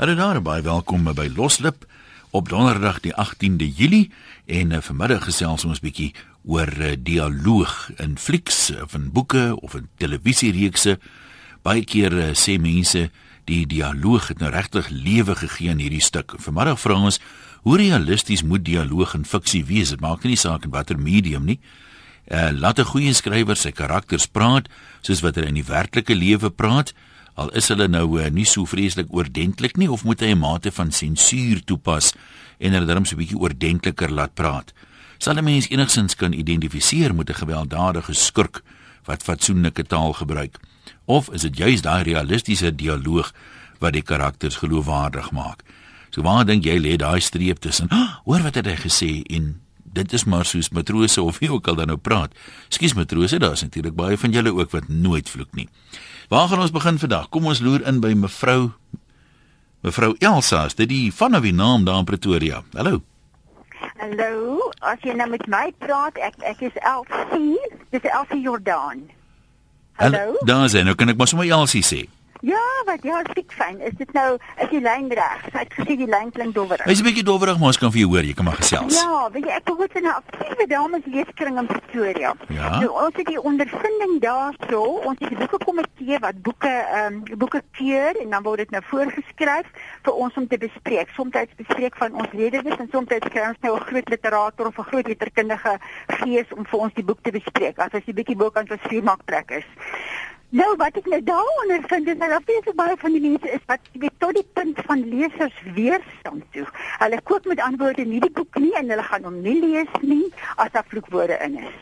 Hallo daar, baie welkom by Loslip op Donderdag die 18de Julie en uh, vanmiddag gesels ons bietjie oor uh, dialoog in flieks of in boeke of in televisiereekse. Baie keer uh, sê mense die dialoog het nou regtig lewe gegee aan hierdie stuk. Vanmiddag vra ons hoe realisties moet dialoog in fiksie wees? Dit maak nie saak in watter medium nie. Uh, laat 'n goeie skrywer sy karakters praat soos wat hulle in die werklike lewe praat al is hulle nou uh, nie so vreeslik oordentlik nie of moet hy 'n mate van sensuur toepas en hulle darm so 'n bietjie oordentliker laat praat? Sal 'n mens enigsins kan identifiseer met 'n gewelddadige skurk wat fatsoenlike taal gebruik? Of is dit juis daai realistiese dialoog wat die karakters geloofwaardig maak? So waar dink jy lê daai streep tussen oh, hoor wat het hy gesê en dit is maar soos matrose of wie ook al dan nou praat. Skus matrose daar's natuurlik baie van julle ook wat nooit vloek nie Waar gaan ons begin vandag? Kom ons loer in by mevrou mevrou Elsa, is dit die van wie naam daar in Pretoria. Hallo. Hallo, as jy nou met my praat, ek ek is Elsie, dis Elsie Jordan. Hallo. Daar is hy, nou kan ek maar sommer Elsie sê. Ja, wat ja, stik fyn. Is dit nou is die lyn reg? Sy het gesê die lyn klink dowwerig. Hy's 'n bietjie dowwerig, maar ons kan vir jou hoor, jy kan maar gesels. Ja, weet jy, ek hoor dit nou aktiewe dames leeskring in Pretoria. Ja. Nou ons het die ondervinding daarso, ons het 'n boekekomitee wat boeke ehm um, boeke keur en dan word dit nou voorgeskryf vir ons om te bespreek. Soms bespreek van ons dit en soms kry ons nou 'n groot literator of 'n groot letterkundige gees om vir ons die boek te bespreek. As as jy bietjie bokant vir vier maak trek is. Nou wat ek nou daaronder vind is dat daar so baie van die mense is wat weet tot die punt van lesers weerstand toe. Hulle koop met antwoorde nie die boek nie en hulle gaan hom nie lees nie as daar vloekwoorde in is.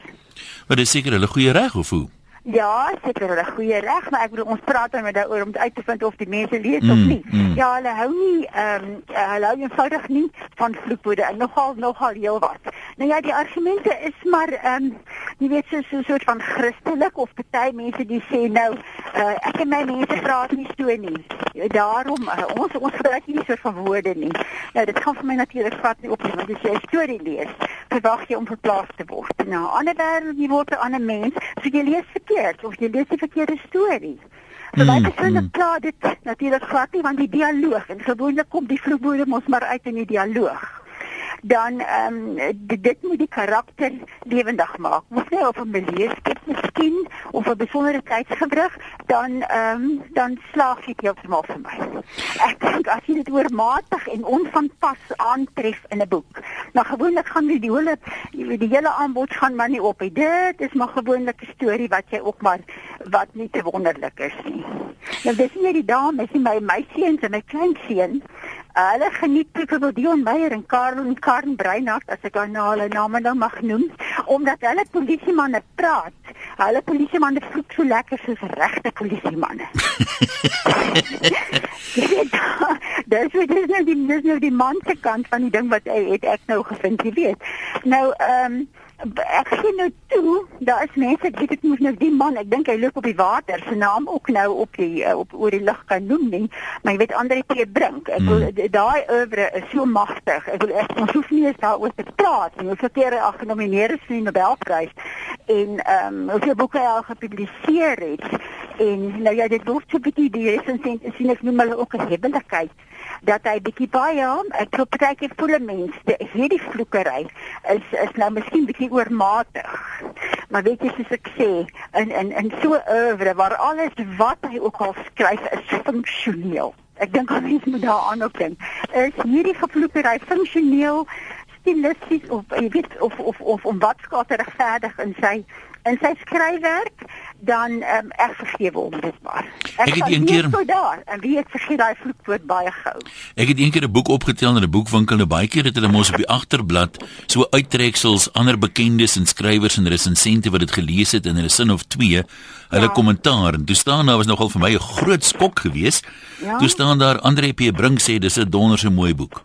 Maar dis seker hulle goeie reg of hoe? Ja, seker hulle goeie reg, maar ek bedoel ons praat dan met daaroor om uit te vind of die mense lees mm, of nie. Mm. Ja, hulle hou nie ehm um, hulle hou eenvoudig nie van vloekwoorde en nogal nogal heel wat. Nou ja, die argumente is maar ehm um, jy weet so 'n soort van Christelik of party mense die sê nou uh, ek en my mense praat nie so nie. Daarom uh, ons ons gebruik nie so van woorde nie. Nou dit gaan vir my natuurlik vat nie op nie, want as jy 'n storie lees, verwag jy om verplaas te word. Nou, ander wêreld, jy word 'n ander mens, so jy lees verkeerd of jy lees die verkeerde storie. Vir my mm, persoonlik mm. dit natuurlik glad nie want die dialoog en gewoonlik kom die vloekwoorde mos maar uit in die dialoog dan ehm um, dit moet die karakter lewendig maak. Moet nie op 'n beleefdheid miskien of 'n besondere tydsgewrig dan ehm um, dan slaag jy heeltemal vir my. Ek dink as jy dit oormatig en onvanpas aantref in 'n boek, dan gewoonlik gaan die hele die hele aanbod gaan maar nie op. Dit is maar gewoonlik 'n storie wat jy ook maar wat nie te wonderlik is nie. Nou dis nie die dames nie, my my seuns en my kleinseun Hulle geniet byvoorbeeld Dion Meyer en Karl en Karen Breinhardt as ek nou hulle name nou mag noem, omdat hulle polisiemanne praat. Hulle polisiemanne vloek so lekker soos regte polisiemanne. Dis wat dis nou die dis nou die man se kant van die ding wat hy het ek nou gevind, jy weet. Nou ehm um, ek sien nou toe, daar is mense, ek weet ek moet nou die man, ek dink hy loop op die water, sy naam ook nou op die uh, op oor die lug kan noem nie, maar jy weet Andre P Brink. Ek wil mm. daai oeuvre is so magtig. Ek wil ek ons hoef nie eens daaroor te praat nie. Ons het hier genomineer is vir die Nobelprys en ehm um, hoeveel boeke hy al gepubliseer het. En nou ja, dit hoef so 'n bietjie die resensent sien ek noem hulle ook 'n hebbelikheid dat hy bietjie baie ek glo partyke volle mense hierdie vloekery is is nou miskien bietjie oormatig. Maar weet jy soos ek sê in in in so 'n oeuvre waar alles wat hy ook al skryf is funksioneel. Ek dink al mens moet daaraan ook dink. Is hierdie gevloekery funksioneel stilisties of jy weet of of of om wat skater regverdig in sy in sy skryfwerk dan ehm um, ek vergewe hom dit maar. Ek, ek het een keer so daar en wie het vergeet daai vloekwoord baie gou. Ek het een keer 'n boek opgetel in 'n boekwinkel en baie keer het hulle mos op die agterblad so uittreksels ander bekendes en skrywers en resensente wat dit gelees het in 'n sin of twee hulle ja. kommentaar en toe staan daar was nogal vir my 'n groot skok geweest. Ja. Toe staan daar Andre P Brink sê dis 'n donderse mooi boek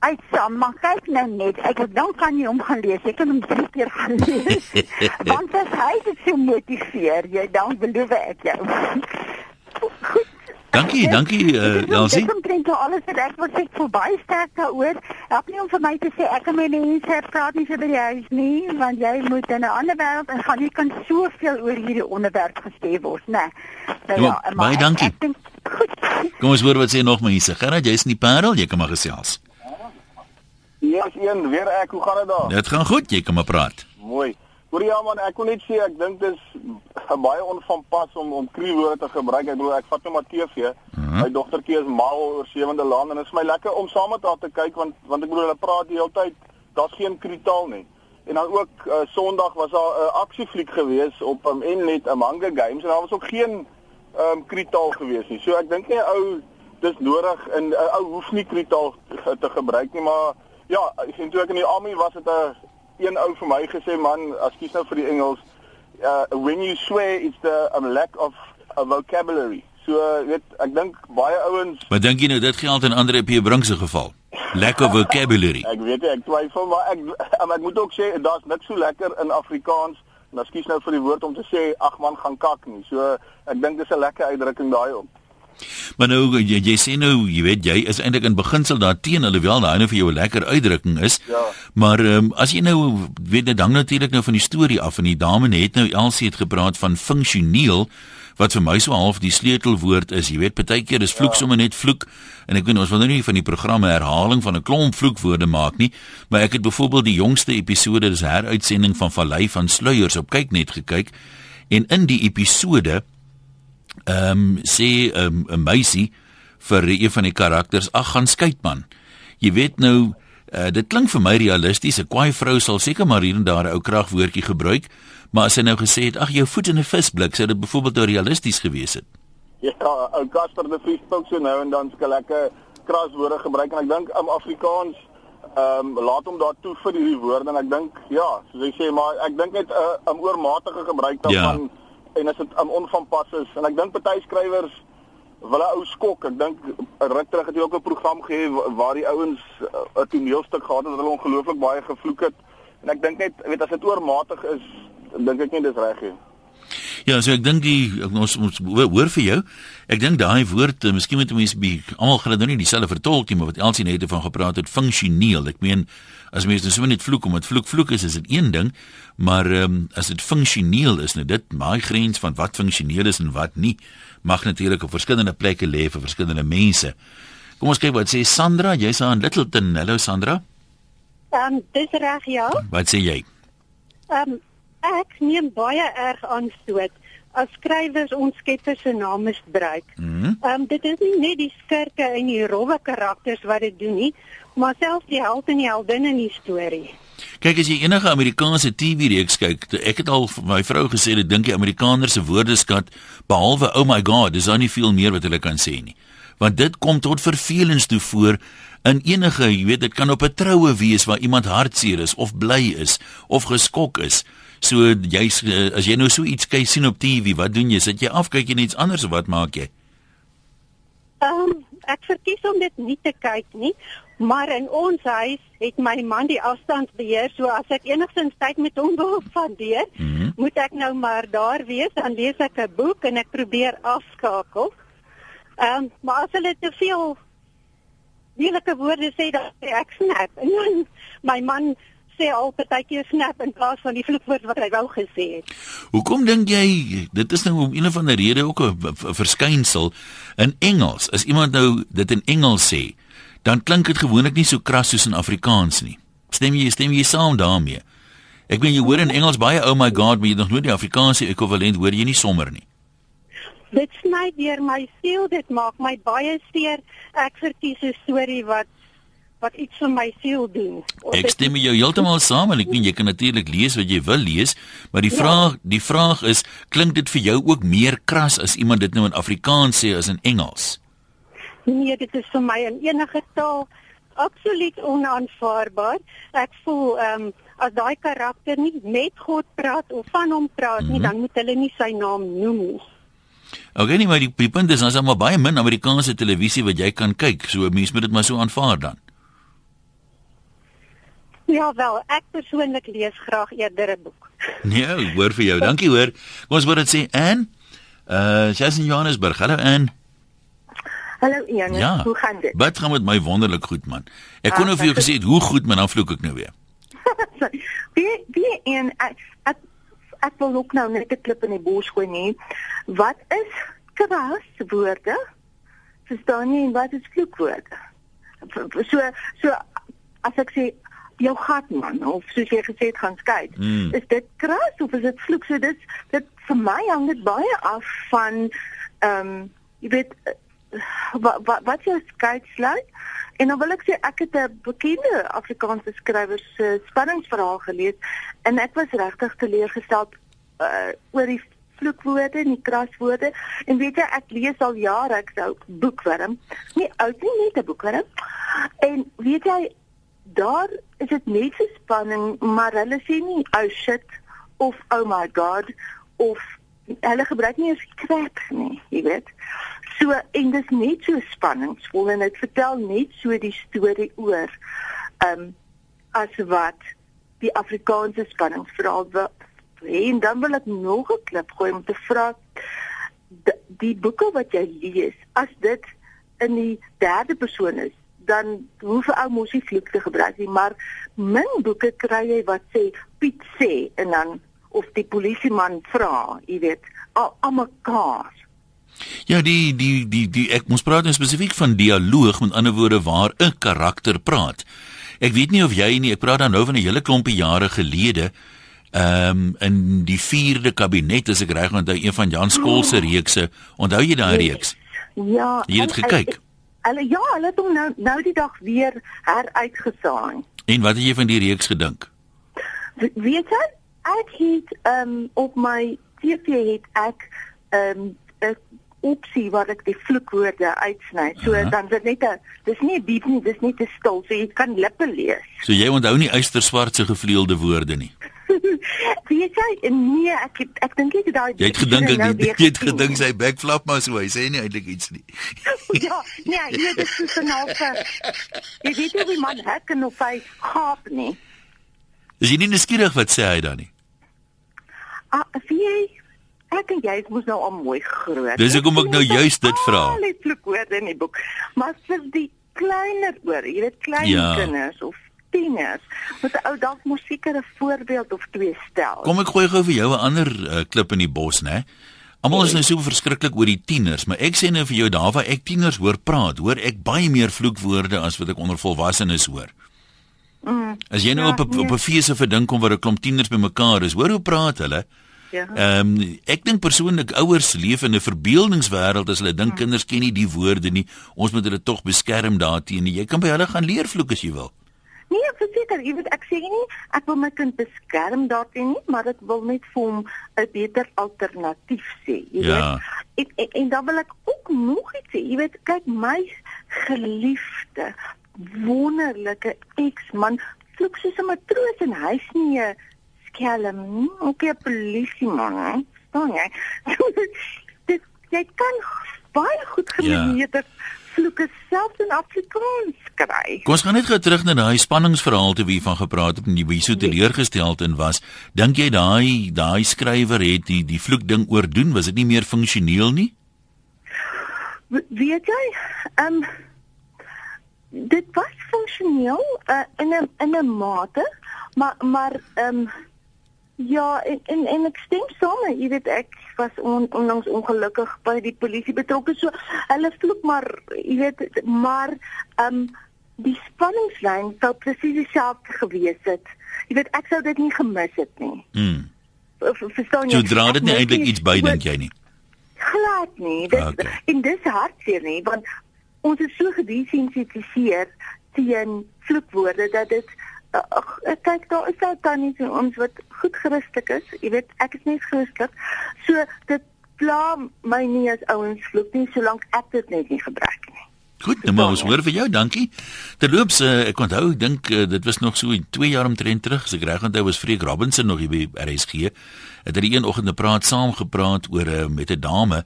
uitsaam, maar kyk nou net, ek dan kan jy hom gaan lees. Jy kan hom drie keer gaan lees. Want as hy dit so motiveer, jy dan beloof ek jou. Goed. Dankie, dankie uh, Elsie. Ek dink jy alles wat ek wil sê verby sterk daaroor. Help nie om vir my te sê ek en my mense praat nie vir die huis nie, want jy moet in 'n ander wêreld en gaan nie kan soveel oor hierdie onderwerp gesê word, né? Nou, ja, baie dankie. Ek, ek denk, goed. Kom ons hoor wat sê nog mense. Gerard, jy's in die Parel, jy kan maar gesels. Ja, yes, een weer ek, hoe gaan dit daar? Dit gaan goed, jy kan maar praat. Mooi. Hoor ja man, ek kon net sê ek dink dis baie onvanpas om om kriewoorde te gebruik. Ek bedoel ek vat net maar TV. Uh -huh. My dogtertjie is mal oor sewende laan en dit is my lekker om saam met haar te kyk want want ek bedoel hulle praat die hele tyd. Daar's geen krietaal nie. En dan ook uh, Sondag was daar 'n uh, aksiefliek gewees op um, Mnet Among the Games en daar was ook geen ehm um, krietaal gewees nie. So ek dink nie ou dis nodig en 'n uh, ou hoef nie krietaal te gebruik nie, maar ja, ek sien toe ek in die army was dit 'n een ou vir my gesê man, ekskuus nou vir die Engels, uh when you swear it's the um, lack of a vocabulary. So weet ek dink baie ouens Maar dink jy nou dit geld in ander EP bring se geval? Of vocabulary. ek weet ek twyfel maar ek um, ek moet ook sê daar's niks so lekker in Afrikaans. Nou skuis nou vir die woord om te sê ag man gaan kak nie. So ek dink dis 'n lekker uitdrukking daai op. Maar nou jy, jy sê nou, jy weet jy is eintlik in beginsel daarteen alhoewel daai nou vir jou 'n lekker uitdrukking is. Ja. Maar ehm um, as jy nou weet dit hang natuurlik nou van die storie af en die dame het nou Elsie het gepraat van funksioneel wat vir my so half die sleutelwoord is. Jy weet partykeer is vloek ja. sommer net vloek en ek weet ons wil nou nie van die programme herhaling van 'n klomp vloekwoorde maak nie, maar ek het byvoorbeeld die jongste episode dis heruitsending van Vallei van Sluiers op kyk net gekyk en in die episode ehm um, sê ehm, 'n um, meisie vir een van die karakters, ag gaan skeitman. Jy weet nou, uh, dit klink vir my realisties. 'n Kwaai vrou sal seker maar hier en daar 'n ou kragwoordjie gebruik, maar as sy nou gesê het, ag jou voet in 'n visblik, sou dit byvoorbeeld nou realisties gewees het. Ja, ou Casper de Vries speel so nou en dan skielik lekker kraswoorde gebruik en ek dink in Afrikaans ehm um, laat hom daar toe vir hierdie woorde en ek dink ja, soos hy sê maar ek dink dit 'n uh, 'n oormatige gebruik daarvan ja en as dit um, onvanpas is en ek dink party skrywers wil 'n ou skok. Ek dink ruk terug het jy ook 'n program gehê waar die ouens uh, 'n toneelstuk gehad het wat hulle ongelooflik baie gevloek het. En ek dink net, weet as dit oormatig is, dink ek nie dis reg nie. Ja, so ek dink die ons ons hoor vir jou. Ek dink daai woord, uh, miskien moet mense be almal gaan dit nou nie dieselfde vertolk nie, maar wat Elsie net van gepraat het, funksioneel. Ek meen as mense nou so net vloek om dit vloek vloek is, is dit een ding, maar ehm um, as dit funksioneel is, nou dit my grens van wat funksioneel is en wat nie, mag natuurlik op verskillende plekke lê vir verskillende mense. Kom ons kyk wat sê Sandra, jy's aan Littleton. Hallo Sandra. Ehm um, dis reg ja. Wat sê jy? Ehm um, ek neem baie erg aanstoot as skrywers ons skepper se naam misbruik. Mhm. Ehm mm um, dit is nie net die skurke en die rowwe karakters wat dit doen nie, maar selfs die held en die heldin in die storie. Kyk as jy enige Amerikaanse TV-reeks kyk, ek het al my vrou gesê dat dink die Amerikaners se woordeskat behalwe oh my god, dis dan nie veel meer wat hulle kan sê nie. Want dit kom tot vervelings toe voor in enige, jy weet, dit kan op 'n troue wees waar iemand hartseer is of bly is of geskok is. So jy as jy nou so iets kyk sien op TV, wat doen jy? Sit jy af kyk jy iets anders of wat maak jy? Ehm um, ek verkies om dit nie te kyk nie, maar in ons huis het my man die afstandsbeheer, so as ek enigstens tyd met hom wil spandeer, mm -hmm. moet ek nou maar daar wees, dan lees ek 'n boek en ek probeer afskakel. Ehm um, maar as hulle te veel lelike woorde sê dan ek snap. En dan my man sê al partykeer snap in plaas van die vloekwoord wat hy wou gesê het. Hoekom dink jy dit is nou om een of ander rede ook 'n verskynsel in Engels? As iemand nou dit in Engels sê, dan klink dit gewoonlik nie so kras soos in Afrikaans nie. Stem jy stem jy saam daarmee? Ek weet jy hoor in Engels baie oh my god, maar jy nog nooit die Afrikaanse ekwivalent hoor jy nie sommer nie. Dit sny deur my siel, dit maak my baie seer. Ek verkies 'n storie wat wat iets vir my siel doen. Ek stem jou heeltemal saam en ek weet jy kan natuurlik lees wat jy wil lees, maar die ja. vraag die vraag is klink dit vir jou ook meer kras as iemand dit nou in Afrikaans sê as in Engels? Nee, dit is vir my in enige taal absoluut onaanvaarbaar. Ek voel ehm um, as daai karakter nie met God praat of van hom praat nie, mm -hmm. dan moet hulle nie sy naam noem nie. Okay, nie maar die, die punt is ons het maar baie min Amerikaanse televisie wat jy kan kyk. So mense moet dit maar so aanvaar dan. Ja wel, ek persoonlik lees graag eerder 'n boek. Nee, hoor vir jou. Dankie hoor. Kom ons word dit sê Ann. Uh, sy's in Johannesburg. Hallo Ann. Hallo Ian, ja. hoe gaan dit? Wat gaan met my wonderlik goed man. Ek kon nou vir jou gesê het hoe goed, maar dan vloek ek nou weer. wie wie en ek, ek wil ook nou net 'n klip in die bos gooi nie. Wat is kraswoorde? Verstaan jy en wat is vloekwoorde? So so as ek sê jou gat man of soos jy gesê het gaan skei. Mm. Is dit kras of is dit vloek? So dit dit vir my hang dit baie af van ehm um, jy weet wat wat wat jy skei sluit. En dan wil ek sê ek het 'n bekende Afrikaanse skrywer se spanningsverhaal gelees en ek was regtig teleurgestel uh, oor die vloekwoorde en die kraswoorde. En weet jy, ek lees al jare ek sou boekwurm. Nie oud nie, net 'n boekwurm. En weet jy, daar is dit net so spanning, maar hulle sê nie oh shit of oh my god of hulle gebruik nie eens crap nie, jy weet. So en dis net so spanningsvol en dit vertel net so die storie oor ehm um, as wat die Afrikaanse spanningsverhaal en dan wil ek nog 'n klip gooi om te vra die, boeke wat jy lees as dit in die derde persoon is dan hoef ou mos nie vloek te gebruik nie maar min boeke kry jy wat sê Piet sê en dan of die polisieman vra jy weet al almekaar Ja, die die die die ek moet praat nou spesifiek van dialoog, met ander woorde waar 'n karakter praat. Ek weet nie of jy nie, ek praat dan nou van 'n hele klompie jare gelede. Ehm um, in die 4de kabinet as ek reg onthou een van Jan Skol se reekse. Onthou jy daai reeks? Ja. Jy het gekyk. Hulle ja, hulle het hom nou nou die dag weer heruitgesaai. En wat het jy van die reeks gedink? Weet jy, ek het ehm um, op my TV het ek ehm um, 'n opsie waar ek die vloekwoorde uitsny. So -huh. dan dit net 'n dis nie diep nie, dis net 'n stil, so jy kan lippe lees. So jy onthou nie eysterswart se gevleelde woorde nie. Wie sê nee, ek het, ek dink ek daai Jy het gedink ek nou jy het gedink sy backflap maar so hy sê nie eintlik iets nie. ja, nee, jy dis so 'n halfe. Jy weet nie wie man hek en of hy gaap nie. Is jy nie nuuskierig wat sê hy dan nie? Ah, wie ek en jy moet nou al mooi groot. Dis hoekom ek nou juist dit vra. Die vloekwoorde in die boek. Maar vir die kleiner oor, jy weet klein ja. kinders of tieners, moet 'n ou dalk mos seker 'n voorbeeld of twee stel. Kom ek gooi gou vir jou 'n ander uh, klip in die bos, né? Almal is nou so verskriklik oor die tieners, maar ek sê nou vir jou daar waar ek tieners hoor praat, hoor ek baie meer vloekwoorde as wat ek onder volwassenes hoor. Mm, as jy nou ja, op 'n nee. op 'n fees of 'n ding kom waar 'n klomp tieners bymekaar is, hoor hoe praat hulle? Ja. Ehm um, ek dink persoonlik ouers leef in 'n verbeeldingswêreld as hulle dink ja. kinders ken nie die woorde nie. Ons moet hulle tog beskerm daarteenoor. Jy kan by hulle gaan leer vloek as jy wil. Nee, verseker, jy weet ek sê nie ek wil my kind beskerm daarteenoor nie, maar ek wil net vir hom 'n beter alternatief sê, jy ja. weet. En, en en dan wil ek ook nog iets sê. Jy weet, kyk my geliefde wonderlike eksman vloek soos 'n matroos en hy's nie 'n skelm, ook 'n polisieman, staan jy? dit jy kan baie goed gemeeneerde ja. vloeke self in Afrikaans kry. Kom ons gaan net gou terug na daai spanningsverhaal te wie van gepraat het en wie so teleurgesteld in was. Dink jy daai daai skrywer het die die vloek ding oordoen? Was dit nie meer funksioneel nie? Weet jy? Ehm um, dit was funksioneel uh, in 'n in 'n mate, maar maar ehm um, Ja, en en, en ek stem saam. Jy weet ek was on, onlangs ongelukkig by die polisie betrokke. So hulle vloek maar, jy weet, maar ehm um, die spanningslyn sou presies dieselfde gewees het. Jy weet ek sou dit nie gemis het nie. Mm. Verstaan jy? Jy dra dit nie eintlik iets by dink jy nie? Glad nie. Dit okay. en dis hartseer nie, want ons is so gedesensitiseer teen vloekwoorde dat dit Ag, ek kyk daar is ou tannies en ons wat goed Christelik is. Jy weet, ek is nie Christelik. So dit pla my nie as ouens vloek nie solank ek dit net nie gebruik nie. Goed, nou maar ons hoor vir jou, dankie. Terloops, uh, ek onthou, ek dink uh, dit was nog so 2 jaar omtrent terug, as ek reg onthou, was Freek Robinson nog hier by RSG. Het hy een oggend 'n praat saam gepraat oor uh, met 'n dame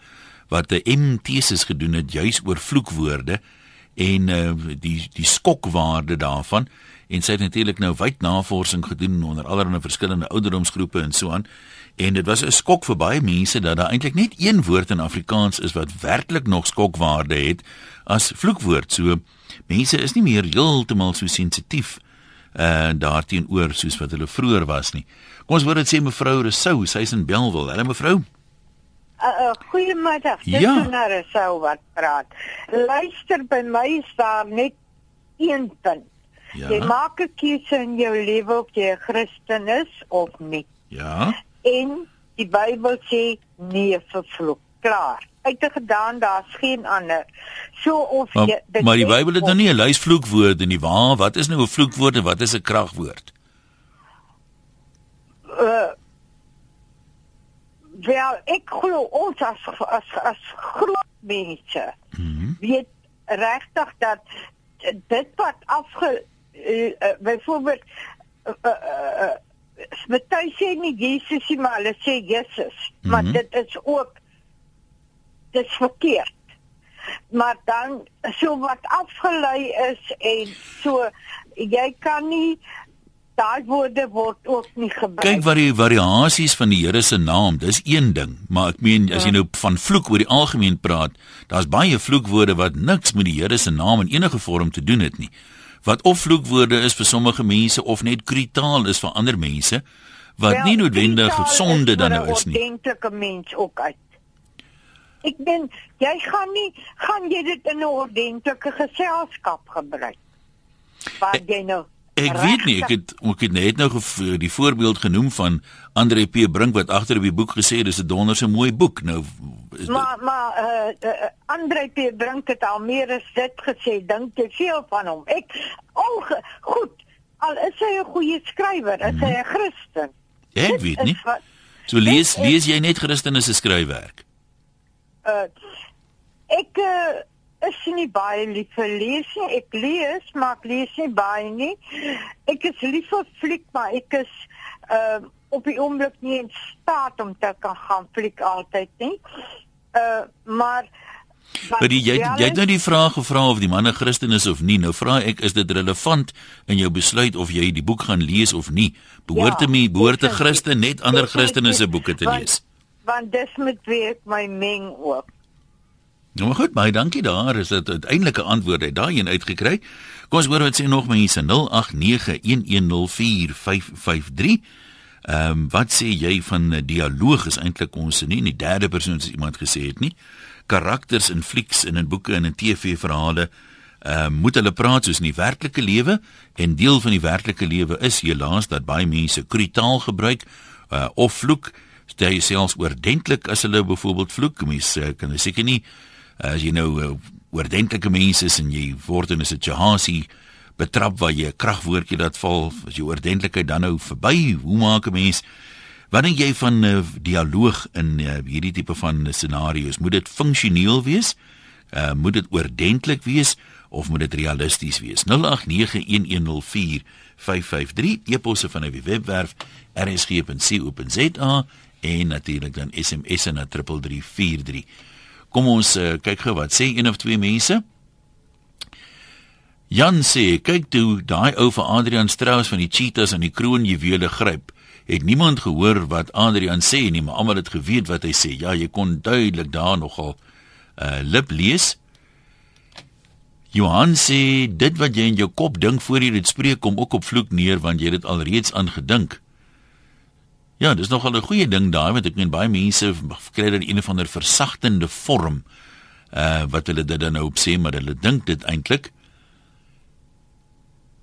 wat 'n M thesis gedoen het juis oor vloekwoorde en uh, die die skokwaarde daarvan. En sy het natuurlik nou wyd navorsing gedoen onder allerlei verskillende ouderdomsgroepe en so aan. En dit was 'n skok vir baie mense dat daar eintlik net een woord in Afrikaans is wat werklik nog skokwaarde het as vloekwoord. So mense is nie meer heeltemal so sensitief uh daarteenoor soos wat hulle vroeër was nie. Kom ons hoor dit sê mevrou Resou sy's in Belwel. Hallo mevrou Uh, uh, goeiemiddag. Dis Ja. Sonare sou wat praat. Luister by my is daar net een punt. ja Jy maak 'n keuse in jou lewe of jy 'n Christen is of nie. ja En die Bybel sê nee vir vloek. Klaar. Uitgedaan, daar's geen ander. So of maar, jy dit maar die Bybel het of- nou nie 'n lys vloekwoorde nie waar wat is nou 'n vloekwoord en wat is 'n kragwoord uh wel ek glo ons as as as groot mense mm -hmm. weet regtig dat dit wat afge uh, uh, byvoorbeeld uh, uh, uh, Party sê nie Jesus nie, maar hulle sê Jesus. Mm -hmm. Maar Mhm. dit is ook dis verkeerd. Maar dan so wat afgelei is en so jy kan nie daai woorde word ook nie gebruik. Kyk wat die variasies van die Here se naam, dis een ding, maar ek meen as jy nou van vloek oor die algemeen praat, daar's baie vloekwoorde wat niks met die Here se naam in enige vorm te doen het nie. Wat of vloekwoorde is vir sommige mense of net kritaal is vir ander mense wat Wel, nie noodwendig sonde dan nou 'n is nie. Ordentlike mens ook uit. Ek ben jy gaan nie gaan jy dit in 'n ordentlike geselskap gebruik. Waar jy nou Ek weet nie, ek het ek het net nou gev- die voorbeeld genoem van Andre P Brink wat agter op die boek gesê dis 'n donderse mooi boek. Nou is dit Maar maar uh, uh, Andre P Brink het al meer as dit gesê, dink jy veel van hom. Ek al goed, al is hy 'n goeie skrywer, is hy 'n Christen. ek Dit weet nie. wat- So lees is- lees jy net Christen se skryfwerk. uh ek uh, is nie baie lief vir lees nie. Ek lees, maar ek lees nie baie nie. Ek is lief vir fliek, maar ek is uh op die oomblik nie in staat om te kan gaan fliek altyd nie. Uh maar Maar die, jy jy het nou die vraag gevra of die man 'n Christen is of nie. Nou vra ek is dit relevant in jou besluit of jy die boek gaan lees of nie? Behoort Ja, te my behoort 'n definitief. Christen net ander Christene se boeke te want- lees? want dis met wie ek my meng ook. Nou maar goed, baie dankie daar. Is dit uiteindelik 'n antwoord uit daai een uitgekry? Kom ons hoor wat sê nog mense 0891104553. Ehm um, wat sê jy van dialoog is eintlik ons nie in die derde persoon soos iemand gesê het nie. Karakters in flieks en in boeke en in TV-verhale ehm um, moet hulle praat soos in die werklike lewe en deel van die werklike lewe is helaas dat baie mense krutaal gebruik uh, of vloek stel jy selfs oordentlik as hulle byvoorbeeld vloek mense kan seker nie as jy nou uh, oordentlike mense is en jy word in 'n situasie betrap waar jy 'n kragwoordjie laat val as jou oordentlikheid dan nou verby. Hoe maak 'n mens? Wat dink jy van 'n uh, dialoog in uh, hierdie tipe van scenario's? Moet dit funksioneel wees? Uh, moet dit oordentlik wees of moet dit realisties wees? 0891104553 eposse van die webwerf rsg.co.za en natuurlik dan SMS na 3343 Kom ons uh, kyk gou wat sê een of twee mense. Jan sê, kyk toe daai ou vir Adrian Strauss van die Cheetahs aan die kroonjuwele gryp. Het niemand gehoor wat Adrian sê nie, maar almal het geweet wat hy sê. Ja, jy kon duidelik daar nogal uh lip lees. Johan sê dit wat jy in jou kop dink voor jy dit spreek kom ook op vloek neer want jy het dit alreeds aangedink. Ja, dis nogal 'n goeie ding daai want ek meen baie mense kry dan een of ander versagtende vorm uh wat hulle dit dan nou op sê maar hulle dink dit eintlik.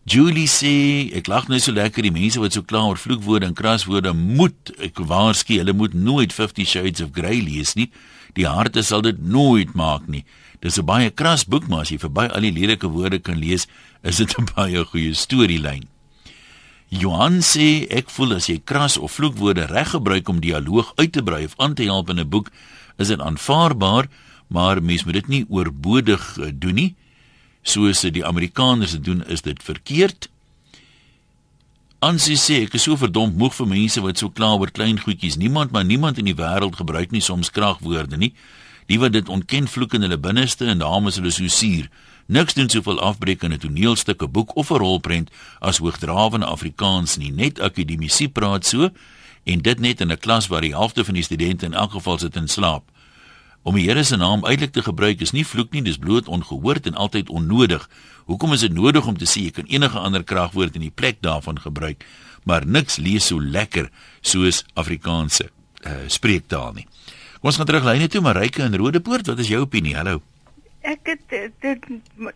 Julie sê ek lag net so lekker die mense wat so kla oor vloekwoorde en kraswoorde moet ek waarsku hulle moet nooit 50 Shades of Grey lees nie. Die harte sal dit nooit maak nie. Dis 'n baie kras boek maar as jy verby al die lelike woorde kan lees, is dit 'n baie goeie storielyn. Johan sê ek voel as jy kras of vloekwoorde reg gebruik om dialoog uit te brei of aan te help in 'n boek, is dit aanvaarbaar, maar mens moet dit nie oorbodig uh, doen nie. Soos die Amerikaners dit doen, is dit verkeerd. Ansie sê ek is so verdomp moeg vir mense wat so kla oor klein goedjies. Niemand maar niemand in die wêreld gebruik nie soms kragwoorde nie. Die wat dit ontken vloek in hulle binneste en daarom is hulle so suur. Niks doen soveel afbreek in 'n toneelstuk, 'n boek of 'n rolprent as hoogdrawende Afrikaans nie. Net akademisie praat so en dit net in 'n klas waar die helfte van die studente in elk geval sit en slaap. Om die Here se naam uitelik te gebruik is nie vloek nie, dis bloot ongehoord en altyd onnodig. Hoekom is dit nodig om te sê jy kan enige ander kragwoord in die plek daarvan gebruik, maar niks lees so lekker soos Afrikaanse uh, spreektaal nie. Kom ons gaan terug lyne toe, Marike in Rodepoort, wat is jou opinie? Hallo. Ek het dit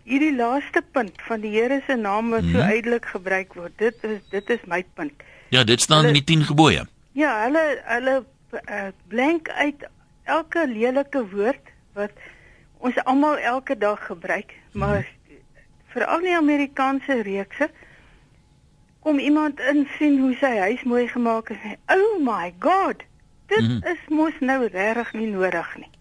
hierdie laaste punt van die Here se naam wat so hmm. uitelik gebruik word. Dit is dit is my punt. Ja, dit staan hulle, in die 10 gebooie. Ja, hulle hulle uh, blank uit elke lelike woord wat ons almal elke dag gebruik, maar hmm. veral die Amerikaanse reekse kom iemand in sien hoe sy huis mooi gemaak is. Oh my god. Dit hmm. is mos nou regtig nie nodig nie.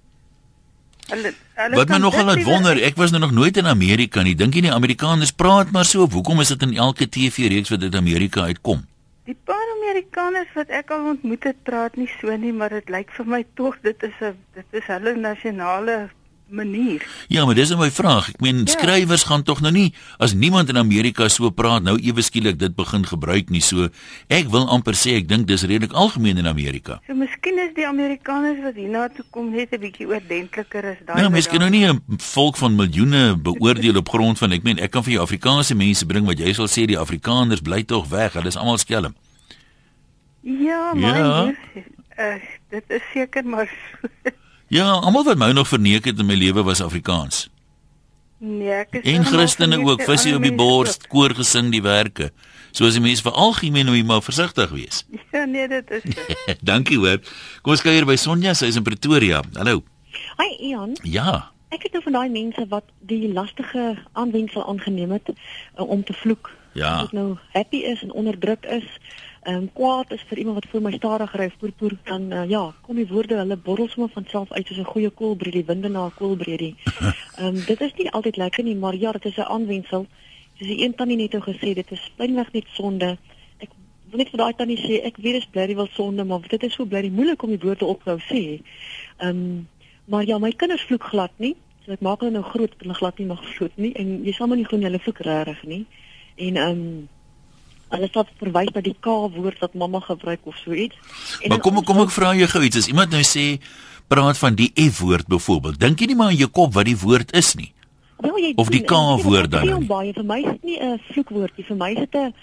Hulle hulle Wat my nogal laat wonder, ek was nou nog nooit in Amerika nie. Dink jy nie Amerikaners praat maar so? Hoekom is dit in elke TV-reeks wat uit Amerika uitkom? Die paar Amerikaners wat ek al ontmoet het, praat nie so nie, maar dit lyk vir my tog dit is 'n dit is hulle nasionale manier. Ja, maar dis 'n my vraag. Ek meen ja. skrywers gaan tog nou nie as niemand in Amerika so praat nou ewe skielik dit begin gebruik nie. So ek wil amper sê ek dink dis redelik algemeen in Amerika. So miskien is die Amerikaners wat hiernatoe kom net 'n bietjie oordentliker as daai. Ja, miskien nou nie 'n volk van miljoene beoordeel op grond van ek meen ek kan vir jou Afrikaanse mense bring wat jy sal sê die Afrikaners bly tog weg. Hulle is almal skelm. Ja, maar ja. Uh, dit is seker maar Ja, almal wat my nog verneek het in my lewe was Afrikaans. Nee, ek is En Christene ook, visie op die bors, koor gesing die werke. So as die mense vir algemeen moet maar versigtig wees. Ja, nee, dit is. Dankie hoor. Kom ons kuier by Sonja, sy is in Pretoria. Hallo. Hi Ian. Ja. Ek het nou van daai mense wat die lastige aanwendsel aangeneem het uh, om te vloek. Ja. Wat nou happy is en onderdruk is ehm um, kwaad is vir iemand wat voor my stadig ry poer poer dan uh, ja kom die woorde hulle borrel sommer van self uit soos 'n goeie koelbreed die winde na 'n koelbreed ehm um, dit is nie altyd lekker nie maar ja dit is 'n aanwendsel soos die een tannie net nou gesê dit is pynweg net sonde. Ek wil net vir daai tannie sê ek weet dit is bly wel sonde maar dit is so bly moeilik om die woorde op nou sê ehm um, maar ja my kinders vloek glad nie so ek maak hulle nou groot hulle glad nie mag vloek nie. En jy sal maar nie glo hulle vloek regtig nie. En ehm um, hulle sal verwys na die K woord wat mamma gebruik of so iets. Maar kom kom ek vra jou gou iets. As iemand nou sê praat van die F woord byvoorbeeld, dink jy nie maar in jou kop wat die woord is nie? Wel, jy, of die K woord dan? Dit is baie vir my is dit nie 'n vloekwoordjie vir my is dit 'n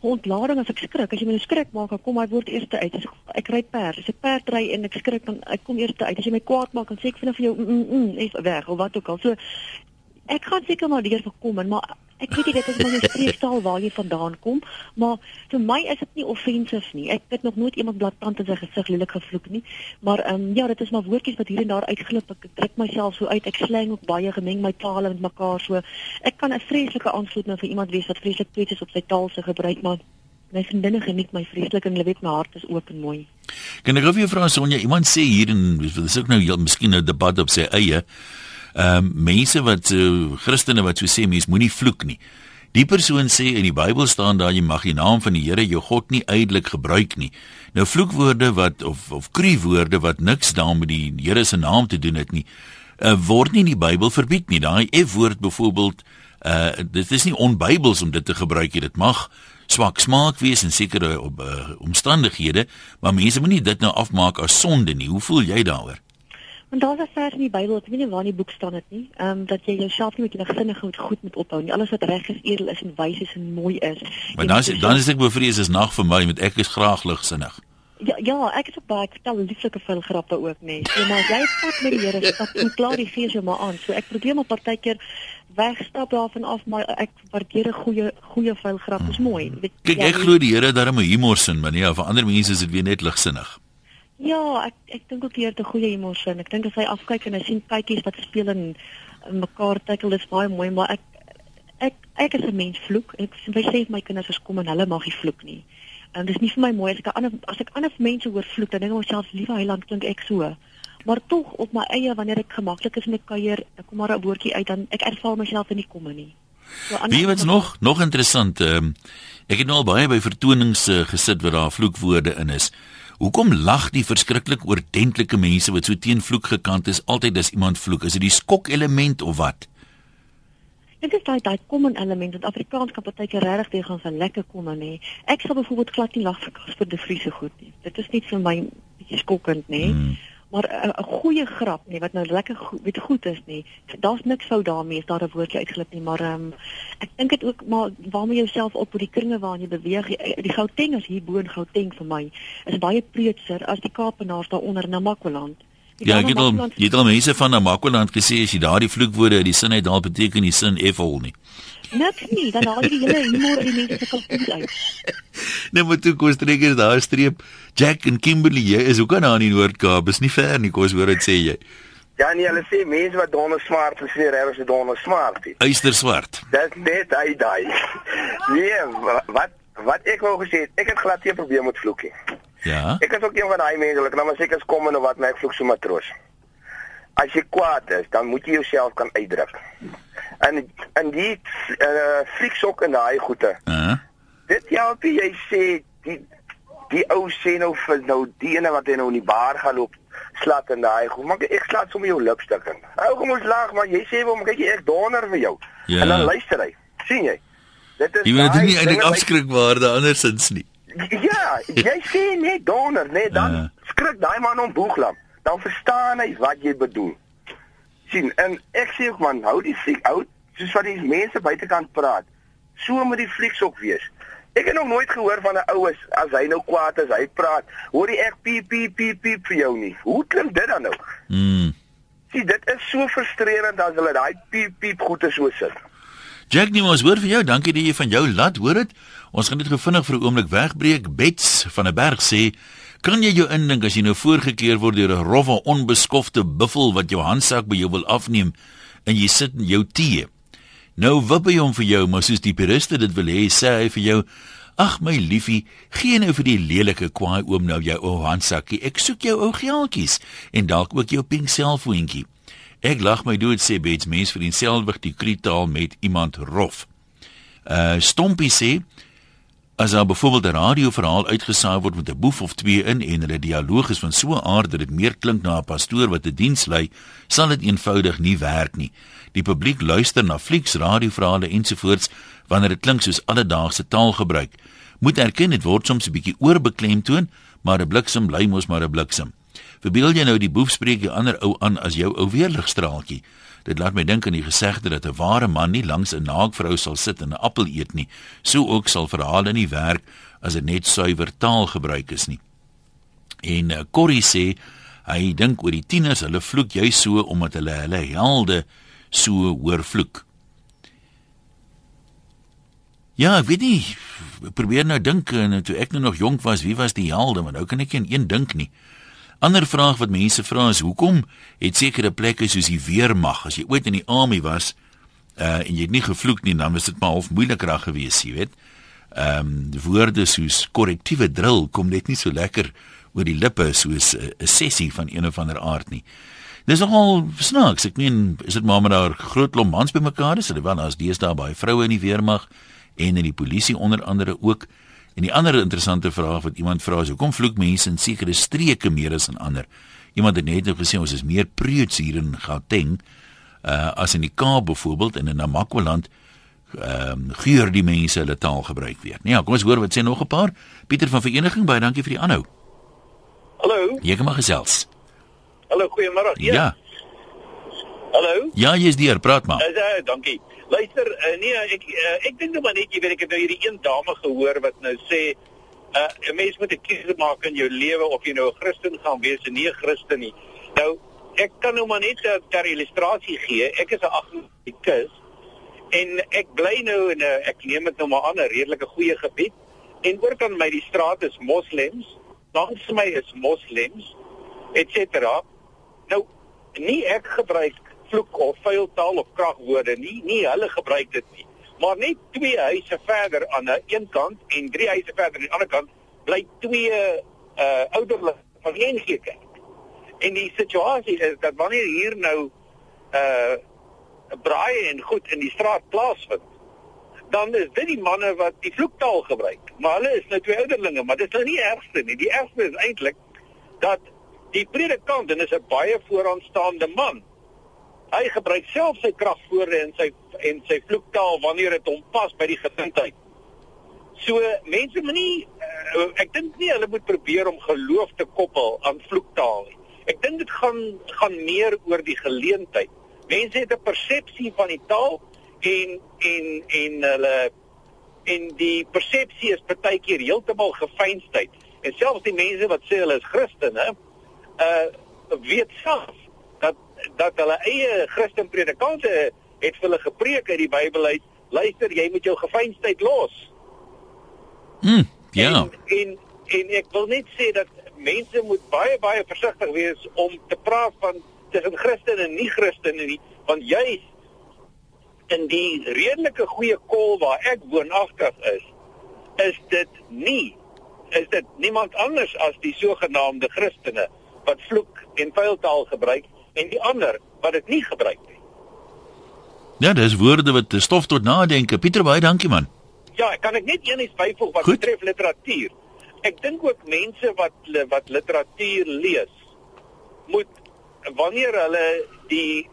ontlading as ek skrik. As jy my nou skrik maak, dan kom my woord eers uit. As ek, ek ry perd, as ek perd ry en ek skrik dan ek kom eers uit. As jy my kwaad maak, dan sê ek vir jou mm, mm, mm, is weg of wat ook al. So ek gaan seker maar deur gekom en maar ek weet nie dit is maar 'n streektaal waar jy vandaan kom, maar vir my is dit nie offensief nie. Ek het nog nooit iemand blaatant in sy gesig lelik gevloek nie, maar ehm um, ja, dit is maar woordjies wat hier en daar uitglip. Ek druk myself so uit. Ek slang ook baie gemeng my tale met mekaar so. Ek kan 'n vreeslike aansluit nou vir iemand wees wat vreeslik kwets is op sy taal se gebruik, maar my vriendinne geniet my vreeslik en hulle weet my hart is oop en mooi. Kan ek gou vir jou vra Sonja, iemand sê hier en dis ook nou miskien 'n debat op sy eie ehm uh, mense wat uh, Christene wat so sê mens moenie vloek nie. Die persoon sê in die Bybel staan daar jy mag die naam van die Here jou God nie uitelik gebruik nie. Nou vloekwoorde wat of of kruiwoorde wat niks daarmee die Here se naam te doen het nie, uh, word nie in die Bybel verbied nie. Daai F-woord byvoorbeeld uh dit is nie onbybels om dit te gebruik nie. Dit mag swak smaak wees in sekere uh, omstandighede, maar mense moenie dit nou afmaak as sonde nie. Hoe voel jy daaroor? Want daar's 'n vers in die Bybel, ek weet nie waar in die boek staan dit nie, ehm um, dat jy jouself nie met jou sinnige goed goed moet ophou nie. Alles wat reg is, edel is en wys is en mooi is. Maar dan is dan is ek bevrees is nag vir my met ek is graag ligsinnig. Ja ja, ek is ook baie ek vertel lieflike veel grappe ook nê. Nee. So maar jy pad met die Here, stap en klaar die fees jou maar aan. So ek probeer maar partykeer wegstap daarvan af, maar ek waardeer 'n goeie goeie veel grap. Dis mooi. Kyk, ek glo die Here daarom 'n humor sin, maar nee, vir ander mense is dit weer net ligsinnig. Ja, ek ek dink ook hier 'n goeie emosie. Ek dink as hy afkyk en hy sien kykies wat speel en, mekaar tackle, dis baie mooi, maar ek ek ek is 'n mens vloek. Ek sê my kinders as kom en hulle mag nie vloek nie. En dis nie vir my mooi as ek ander as ek ander mense hoor vloek, dan dink ek myself liewe heiland klink ek so. Maar tog op my eie wanneer ek gemaklik is met kuier, ek kom maar 'n woordjie uit dan ek ervaar myself in die komme nie. So Wie weet nog nog interessant. Um, ek het nou al baie by vertonings uh, gesit waar daar vloekwoorde in is. Hoekom lag die verskriklik oordentlike mense wat so teen vloek gekant is altyd as iemand vloek? Is dit die skok element of wat? Dit is daai daai common element dat Afrikaans kan partykeer regtig weer gaan van lekker kom aan nê. Ek sal byvoorbeeld glad nie lag vir Casper de Vries so goed nie. Dit is nie vir my bietjie skokkend nê. Hmm. Maar 'n goeie grap nê wat nou lekker goed, weet goed is nê. Daar's niks fout daarmee as daar 'n woordjie uitglip nie, maar um, ek dink dit ook maar waarmee jy jouself op die kringe waarin jy beweeg. Die Gauteng is hier bo in Gauteng vir my is baie preutser as die Kaapenaars daaronder in Namakwaland. Ja, ek het al jy het al mense van Namakwaland gesê as jy daardie vloekwoorde uit die sin uit daal beteken die sin effol nie. Niks nie, dan haal jy die hele humor uit die mense se kultuur uit. Nee, maar toe kos trekker daar streep Jack en Kimberley, jy is ook aan die Noord-Kaap, is nie ver nie, kos hoor dit sê jy. Ja, nee, hulle sê mense wat donder smart is, sê regtig is donder smart. Uister swart. Dis net hy daai. Nee, wat wat ek wou gesê het, ek het glad nie probeer met vloekie. Ja. Ek is ook een van daai mense, ek nou maar seker kom en wat my vloek so matroos. As jy kwaad is, dan moet jy jouself kan uitdruk. En en die uh eh, fliksok en daai goeie. Uh -huh. Dit help jy sê die die ou sê nou vir nou die ene wat hy nou in die bar gaan loop slat en daai goed. Maar ek slat sommer jou lipstuk in. Ou kom ons lag, maar jy sê hom kyk jy ek donder vir jou. Ja. En dan luister hy. sien jy? Dit is Jy weet dit nie eintlik afskrikwaarde andersins nie. Ja, jy sê net donder, net dan uh. skrik daai man om boeglam. Dan verstaan hy wat jy bedoel. Sien, en ek sê ook man, hou die fliek uit, soos wat die mense buitekant praat. So moet die flieks ook wees. Ek het nog nooit gehoor van 'n oues as hy nou kwaad is, hy praat, hoor jy ek piep piep piep piep vir jou nie. Hoe klink dit dan nou? Mm. Sien, dit is so frustrerend as hulle daai piep piep goeie so sit. Jack, nie ons hoor vir jou. Dankie dat jy van jou laat hoor dit. Ons gaan net gou vinnig vir 'n oomblik wegbreek. Bets van 'n berg sê, "Kan jy jou indink as jy nou voorgekeer word deur 'n rowwe onbeskofte buffel wat jou handsak by jou wil afneem en jy sit in jou tee? Nou wip hy hom vir jou, maar soos die puriste dit wil hê, sê hy vir jou, "Ag my liefie, gee nou vir die lelike kwaai oom nou jou ou handsakkie. Ek soek jou ou geeltjies en dalk ook jou pink selfoontjie." Ek lag my dood sê Bets mens vir dieselfde die kritaal met iemand rof. Uh Stompie sê as daar byvoorbeeld 'n radioverhaal uitgesaai word met 'n boef of twee in en hulle dialoog is van so 'n aard dat dit meer klink na 'n pastoor wat 'n diens lei, sal dit eenvoudig nie werk nie. Die publiek luister na flieks, radioverhale ensovoorts wanneer dit klink soos alledaagse taalgebruik. Moet erken dit word soms 'n bietjie oorbeklemtoon, maar 'n bliksem bly mos maar 'n bliksem. Verbeel jy nou die boef spreek 'n ander ou aan as jou ou weerligstraaltjie. Dit laat my dink aan die gesegde dat 'n ware man nie langs 'n naakvrou sal sit en 'n appel eet nie. So ook sal verhale nie werk as dit net suiwer taal gebruik is nie. En uh, Corrie sê hy dink oor die tieners, hulle vloek jy so omdat hulle hulle helde so hoor vloek. Ja, ek weet nie. Probeer nou dink en toe ek nou nog jonk was, wie was die helde? Maar nou kan ek nie een dink nie. Ander vraag wat mense vra is hoekom het sekere plekke soos die weermag as jy ooit in die army was uh en jy het nie gevloek nie dan was dit maar half moeiliker gewees jy weet. Ehm um, woorde soos korrektiewe drill kom net nie so lekker oor die lippe soos 'n uh, sessie van een of ander aard nie. Dis nogal snaaks. Ek meen, is dit maar met daar groot klomp mans bymekaar is, hulle wel as deesdae baie vroue in die weermag en in die polisie onder andere ook. En die ander interessante vraag wat iemand vra is hoekom vloek mense in sekere streke meer as in ander? Iemand het net nou gesê ons is meer preuts hier in Gauteng uh as in die Kaap byvoorbeeld en in Namakwaland ehm um, geur die mense hulle taal gebruik weer. Nee, ja, kom ons hoor wat sê nog 'n paar. Pieter van vereniging baie dankie vir die aanhou. Hallo. Jy kan maar gesels. Hallo, goeiemôre. Ja. ja. Hallo. Ja, jy's hier, praat maar. Uh, uh, dankie. Luister, uh, nee, ek uh, ek dink net maar net jy weet ek het nou hierdie een dame gehoor wat nou sê uh, 'n mens moet 'n keuse maak in jou lewe of jy nou 'n Christen gaan wees of nie 'n Christen nie. Nou, ek kan nou maar net ter illustrasie gee. Ek is 'n agnostikus en ek bly nou in 'n ek neem dit nou maar aan 'n redelike goeie gebied en oor kan my die straat is moslems, langs my is moslems, etc. Nou, nie ek gebruik vloek of vuil taal of kragwoorde nie. Nie hulle gebruik dit nie. Maar net twee huise verder aan die een kant en drie huise verder aan die ander kant bly twee uh ouderlinge van een kerk. En die situasie is dat wanneer hier nou uh braai en goed in die straat plaasvind, dan is dit die manne wat die vloektaal gebruik. Maar hulle is nou twee ouderlinge, maar dit is nou nie ergste nie. Die ergste is eintlik dat die predikant en is 'n baie vooraanstaande man Hy gebruik self sy kragwoorde en sy en sy vloektaal wanneer dit hom pas by die gesindheid. So mense moenie uh, ek dink nie hulle moet probeer om geloof te koppel aan vloektaal nie. Ek dink dit gaan gaan meer oor die geleentheid. Mense het 'n persepsie van die taal en en en hulle en die persepsie is baie keer heeltemal gefeinsheid. En selfs die mense wat sê hulle is Christene, uh weet self dat hulle eie Christen predikante het vir hulle gepreek uit die Bybel uit, luister, jy moet jou gefeinsheid los. Mm, ja. En, en en ek wil net sê dat mense moet baie baie versigtig wees om te praat van tussen Christen en nie Christen nie, want jy in die redelike goeie kol waar ek woonagtig is, is dit nie is dit niemand anders as die sogenaamde Christene wat vloek en vuil taal gebruik en die ander wat dit nie gebruik nie. Ja, dis woorde wat stof tot nadenke. Pieter baie dankie man. Ja, kan ek net enigiets byvoeg wat Goed. betref literatuur? Ek dink ook mense wat wat literatuur lees moet wanneer hulle die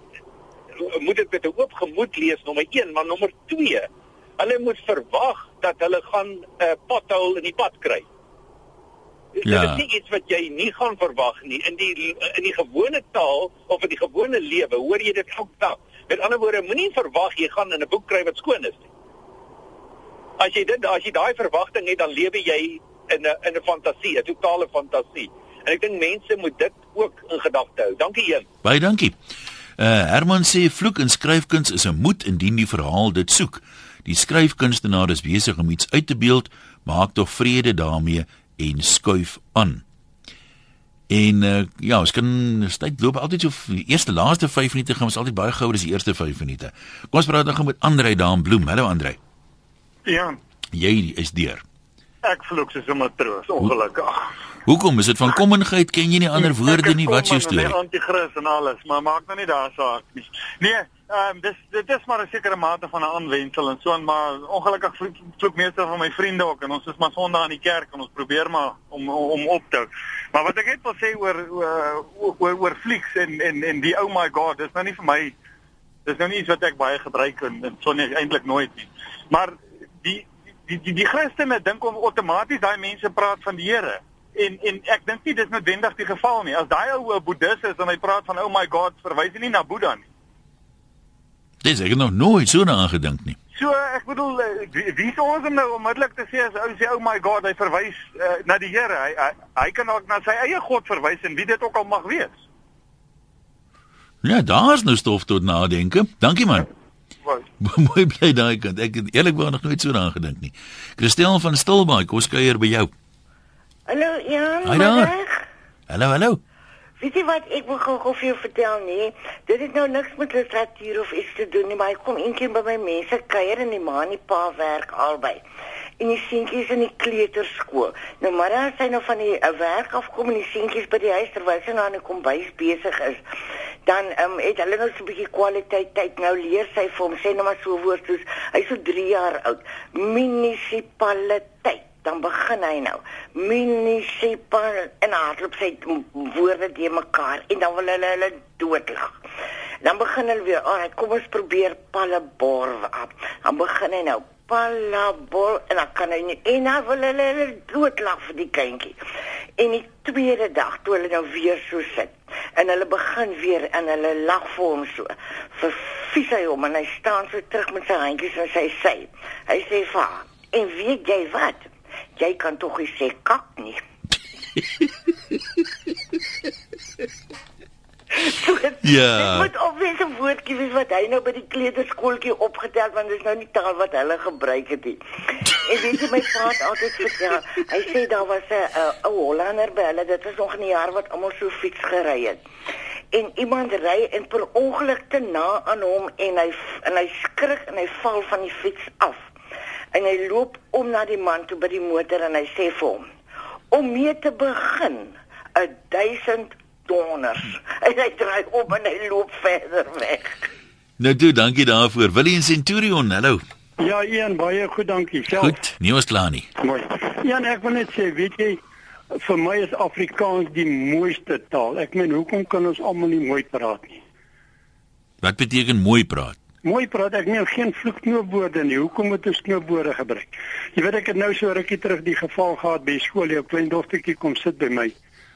moet dit met 'n oop gemoed lees nommer 1, maar nommer 2, hulle moet verwag dat hulle gaan 'n uh, pothol in die pad kry. Ja. Dit is nie iets wat jy nie gaan verwag nie in die in die gewone taal of in die gewone lewe. Hoor jy dit elke dag? Met ander woorde, moenie verwag jy gaan in 'n boek kry wat skoon is nie. As jy dit as jy daai verwagting het, dan lewe jy in 'n in 'n fantasie, 'n totale fantasie. En ek dink mense moet dit ook in gedagte hou. Dankie een. Baie dankie. Uh Herman sê vloek en skryfkuns is 'n moed indien die verhaal dit soek. Die skryfkunstenaar is besig om iets uit te beeld, maak tog vrede daarmee en skuif aan. En uh, ja, ons kan tyd loop altyd so die eerste laaste 5 minute gaan ons altyd baie gouer as die eerste 5 minute. Kom ons praat dan gou met Andrei daar in Bloem. Hallo Andrei. Ja, Jy is deur. ek vloek soos 'n matroos, ongelukkig. Hoekom is dit van kommenheid? Ken jy nie ander woorde nie? Wat is jou storie? Ek anti-kris en alles, maar maak nou nie daar saak nie. Nee, ehm um, dis dit is maar 'n sekere mate van 'n aanwensel en so en maar ongelukkig vloek, vloek meeste van my vriende ook en ons is maar Sondag aan die kerk en ons probeer maar om om op te hou. Maar wat ek net wil sê oor oor oor, oor flieks en en en die oh my god, dis nou nie vir my dis nou nie iets wat ek baie gebruik en, en so nie eintlik nooit nie. Maar die die die, die Christene dink om outomaties daai mense praat van die Here. En en ek dink nie dis noodwendig die geval nie. As daai ou 'n boeddhis is en hy praat van oh my god, verwys hy nie na Boeddha nie. Dis ek nog nooit so daaraan gedink nie. So ek bedoel eh, wie, wie is ons om nou onmiddellik te sê as ou sê oh my god, hy verwys uh, na die Here. Hy, hy hy kan ook na sy eie God verwys en wie dit ook al mag wees. Ja, daar's nou stof tot nadenke. Dankie man. Mooi bly daai kant. Ek het eerlikwaar nog nooit so daaraan gedink nie. Christel van Stilbaai, kom kuier by jou. Hallo Jan. Middag. Hallo, hallo. Weet jy wat ek wil gou vir jou vertel nie? Dit het nou niks met literatuur of iets te doen nie, maar ek kom eendag by my mense kuier en die ma en die pa werk albei. En die seentjies in die kleuterskool. Nou maar as hy nou van die uh, werk afkom en die seentjies by die huis terwyl sy nou aan die kombuis besig is, dan um, het hulle nou so 'n bietjie kwaliteit tyd. Nou leer sy vir hom sê nou maar so woord soos hy's so 3 jaar oud. Munisipaliteit dan begin hy nou munisipal en hardloop sy woorde te mekaar en dan wil hulle hulle doodlag. Dan begin hulle weer, "Ag, kom ons probeer pallebor af." Dan begin hy nou pallebor en dan kan hy nie en dan wil hulle hulle doodlag vir die kindjie. En die tweede dag toe hulle nou weer so sit en hulle begin weer en hulle lag vir hom so. Verfies hy hom en hy staan so terug met sy handjies en sy sê, hy sê vir "En weet jy wat? Jy kan tog nie sê kak nie." so, Ja. Dit moet obvious 'n woordjie wees wat hy nou by die kleuterskooltjie opgetel want dit is nou nie taal wat hulle gebruik het nie. En weet jy my pa het altyd vertel, hy sê daar was 'n uh, ou Hollander by hulle, dit was nog in die jaar wat almal so fiets gery het. En iemand ry en per ongeluk te na aan hom en hy en hy skrik en hy val van die fiets af. En hy loop om na die man toe by die motor en hy sê vir hom: "Om mee te begin, 'n 1000 donders." En hy draai om en hy loop verder weg. Nou toe, dankie daarvoor. Willie en Centurion, hallo. Ja, Ian, baie goed, dankie. Self. Goed, nie was klaar nie. Mooi. Ian, ek wil net sê, weet jy, vir my is Afrikaans die mooiste taal. Ek meen, hoekom kan ons almal nie mooi praat nie? Wat beteken mooi praat? Mooi praat, ek meen geen vloekknoopwoorde nie. Hoekom moet ons knoopwoorde gebruik? Jy weet ek het nou so rukkie terug die geval gehad by skool, jou klein dogtertjie kom sit by my.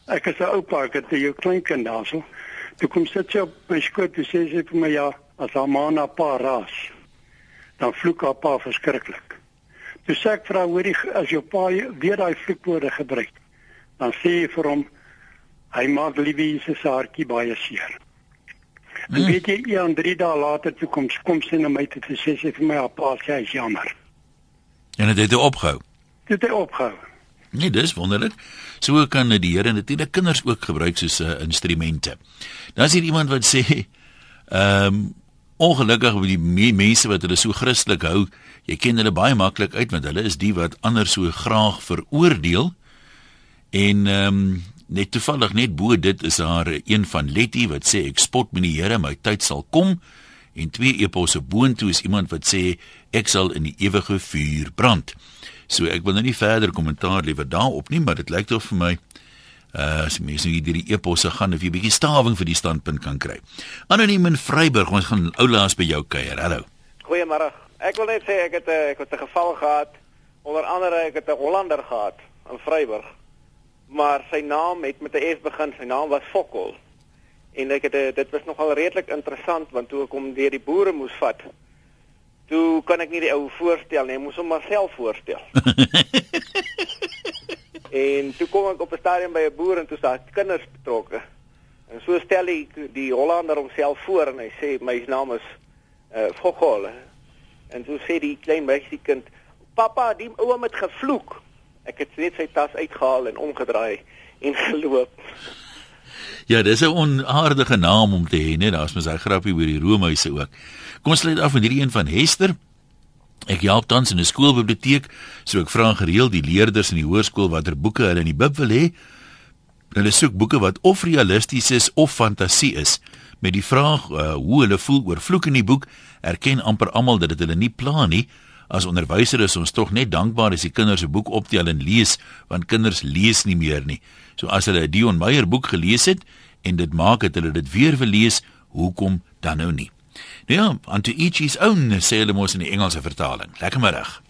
Ek is 'n oupa, ek het jou klein kind daarso. Toe kom sit sy op my skoot en sê sy vir my ja, as haar ma na pa raas, dan vloek haar pa verskriklik. Toe sê ek vir haar, hoorie, as jou pa weer daai vloekwoorde gebruik, dan sê jy vir hom hy maak liewe se saartjie baie seer. Mm. En weet jy, ja, 3 dae later toe kom kom sy na my toe sê sy vir my pa sê hy is jammer. En dit het opgehou. Dit het opgehou. Nee, dis wonderlik. So kan die Here natuurlik kinders ook gebruik soos 'n uh, eh, instrumente. Dan is hier iemand wat sê, ehm um, ongelukkig met die me mense wat hulle so Christelik hou, jy ken hulle baie maklik uit want hulle is die wat ander so graag veroordeel. En ehm um, net toevallig net bo dit is daar een van Letty wat sê ek spot met die Here, my tyd sal kom. En twee eposse boontoe is iemand wat sê ek sal in die ewige vuur brand. So ek wil nou nie verder kommentaar lewer daarop nie, maar dit lyk tog vir my uh as mens nou hierdie eposse gaan of jy 'n bietjie stawing vir die standpunt kan kry. Anoniem in Vryburg, ons gaan oulaas by jou kuier. Hallo. Goeiemôre. Ek wil net sê ek het eh, ek het 'n geval gehad onder andere ek het 'n Hollander gehad in Vryburg. Maar sy naam het met 'n F begin. Sy naam was Fokol. En ek het eh, dit was nogal redelik interessant want toe ek hom deur die boere moes vat, Toe kan ek nie die ou voorstel nie, ek moes hom maar self voorstel. en toe kom ek op 'n stadium by 'n boer en toe staan kinders betrokke. En so stel hy die Hollander homself voor en hy sê my naam is uh Vogel. En toe sê die klein meisiekind, "Pappa, die ouma het gevloek." Ek het net sy tas uitgehaal en omgedraai en geloop. Ja, dis 'n onaardige naam om te hê, net daar's mos hy grappie oor die roomhuise ook. Kom ons sluit af met hierdie een van Hester. Ek help tans in 'n skoolbiblioteek, so ek vra gereeld die leerders in die hoërskool watter boeke hulle in die bib wil hê. Hulle soek boeke wat of realisties is of fantasie is. Met die vraag uh, hoe hulle voel oor vloek in die boek, erken amper almal dat dit hulle nie pla nie. As onderwyser is ons tog net dankbaar as die kinders 'n boek optel en lees, want kinders lees nie meer nie. So as hulle 'n Dion Meyer boek gelees het en dit maak dat hulle dit weer wil lees, hoekom dan nou nie? Nou ja, unto each his own, sê hulle mos in die Engelse vertaling. Lekker middag.